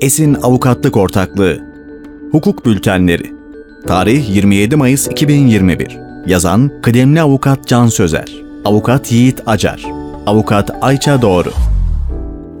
Esin Avukatlık Ortaklığı. Hukuk Bültenleri. Tarih 27 Mayıs 2021 Yazan Kıdemli Avukat Can Sözer. Avukat Yiğit Acar. Avukat Ayça Doğru.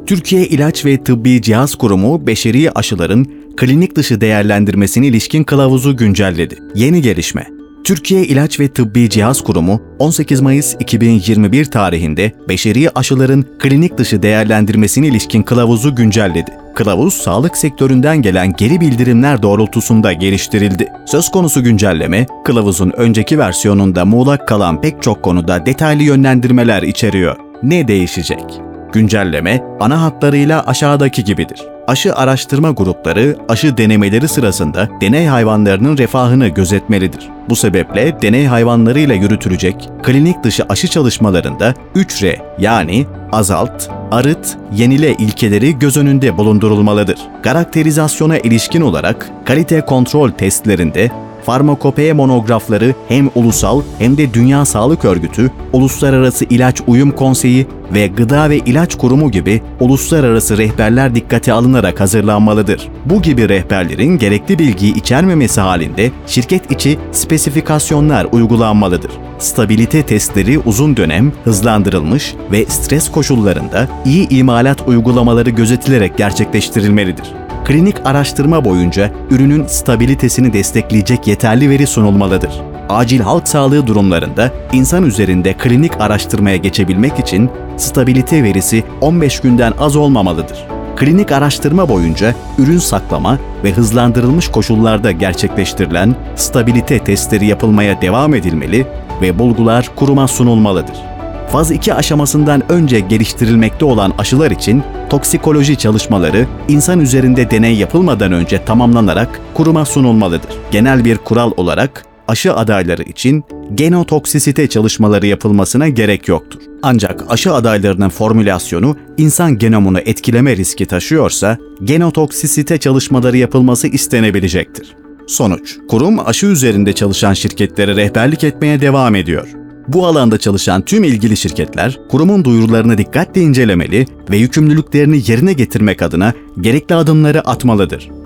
Türkiye İlaç ve Tıbbi Cihaz Kurumu beşeri aşıların klinik dışı değerlendirmesine ilişkin kılavuzu güncelledi. Yeni gelişme. Türkiye İlaç ve Tıbbi Cihaz Kurumu 18 Mayıs 2021 tarihinde beşeri aşıların klinik dışı değerlendirmesine ilişkin kılavuzu güncelledi. Kılavuz, sağlık sektöründen gelen geri bildirimler doğrultusunda geliştirildi. Söz konusu güncelleme, kılavuzun önceki versiyonunda muğlak kalan pek çok konuda detaylı yönlendirmeler içeriyor. Ne değişecek? Güncelleme ana hatlarıyla aşağıdaki gibidir. Aşı araştırma grupları aşı denemeleri sırasında deney hayvanlarının refahını gözetmelidir. Bu sebeple deney hayvanlarıyla yürütülecek klinik dışı aşı çalışmalarında 3R yani azalt, arıt, yenile ilkeleri göz önünde bulundurulmalıdır. Karakterizasyona ilişkin olarak kalite kontrol testlerinde farmakopeye monografları hem ulusal hem de Dünya Sağlık Örgütü, Uluslararası İlaç Uyum Konseyi ve Gıda ve İlaç Kurumu gibi uluslararası rehberler dikkate alınarak hazırlanmalıdır. Bu gibi rehberlerin gerekli bilgiyi içermemesi halinde şirket içi spesifikasyonlar uygulanmalıdır. Stabilite testleri uzun dönem hızlandırılmış ve stres koşullarında iyi imalat uygulamaları gözetilerek gerçekleştirilmelidir klinik araştırma boyunca ürünün stabilitesini destekleyecek yeterli veri sunulmalıdır. Acil halk sağlığı durumlarında insan üzerinde klinik araştırmaya geçebilmek için stabilite verisi 15 günden az olmamalıdır. Klinik araştırma boyunca ürün saklama ve hızlandırılmış koşullarda gerçekleştirilen stabilite testleri yapılmaya devam edilmeli ve bulgular kuruma sunulmalıdır faz 2 aşamasından önce geliştirilmekte olan aşılar için toksikoloji çalışmaları insan üzerinde deney yapılmadan önce tamamlanarak kuruma sunulmalıdır. Genel bir kural olarak aşı adayları için genotoksisite çalışmaları yapılmasına gerek yoktur. Ancak aşı adaylarının formülasyonu insan genomunu etkileme riski taşıyorsa genotoksisite çalışmaları yapılması istenebilecektir. Sonuç, kurum aşı üzerinde çalışan şirketlere rehberlik etmeye devam ediyor. Bu alanda çalışan tüm ilgili şirketler, kurumun duyurularını dikkatle incelemeli ve yükümlülüklerini yerine getirmek adına gerekli adımları atmalıdır.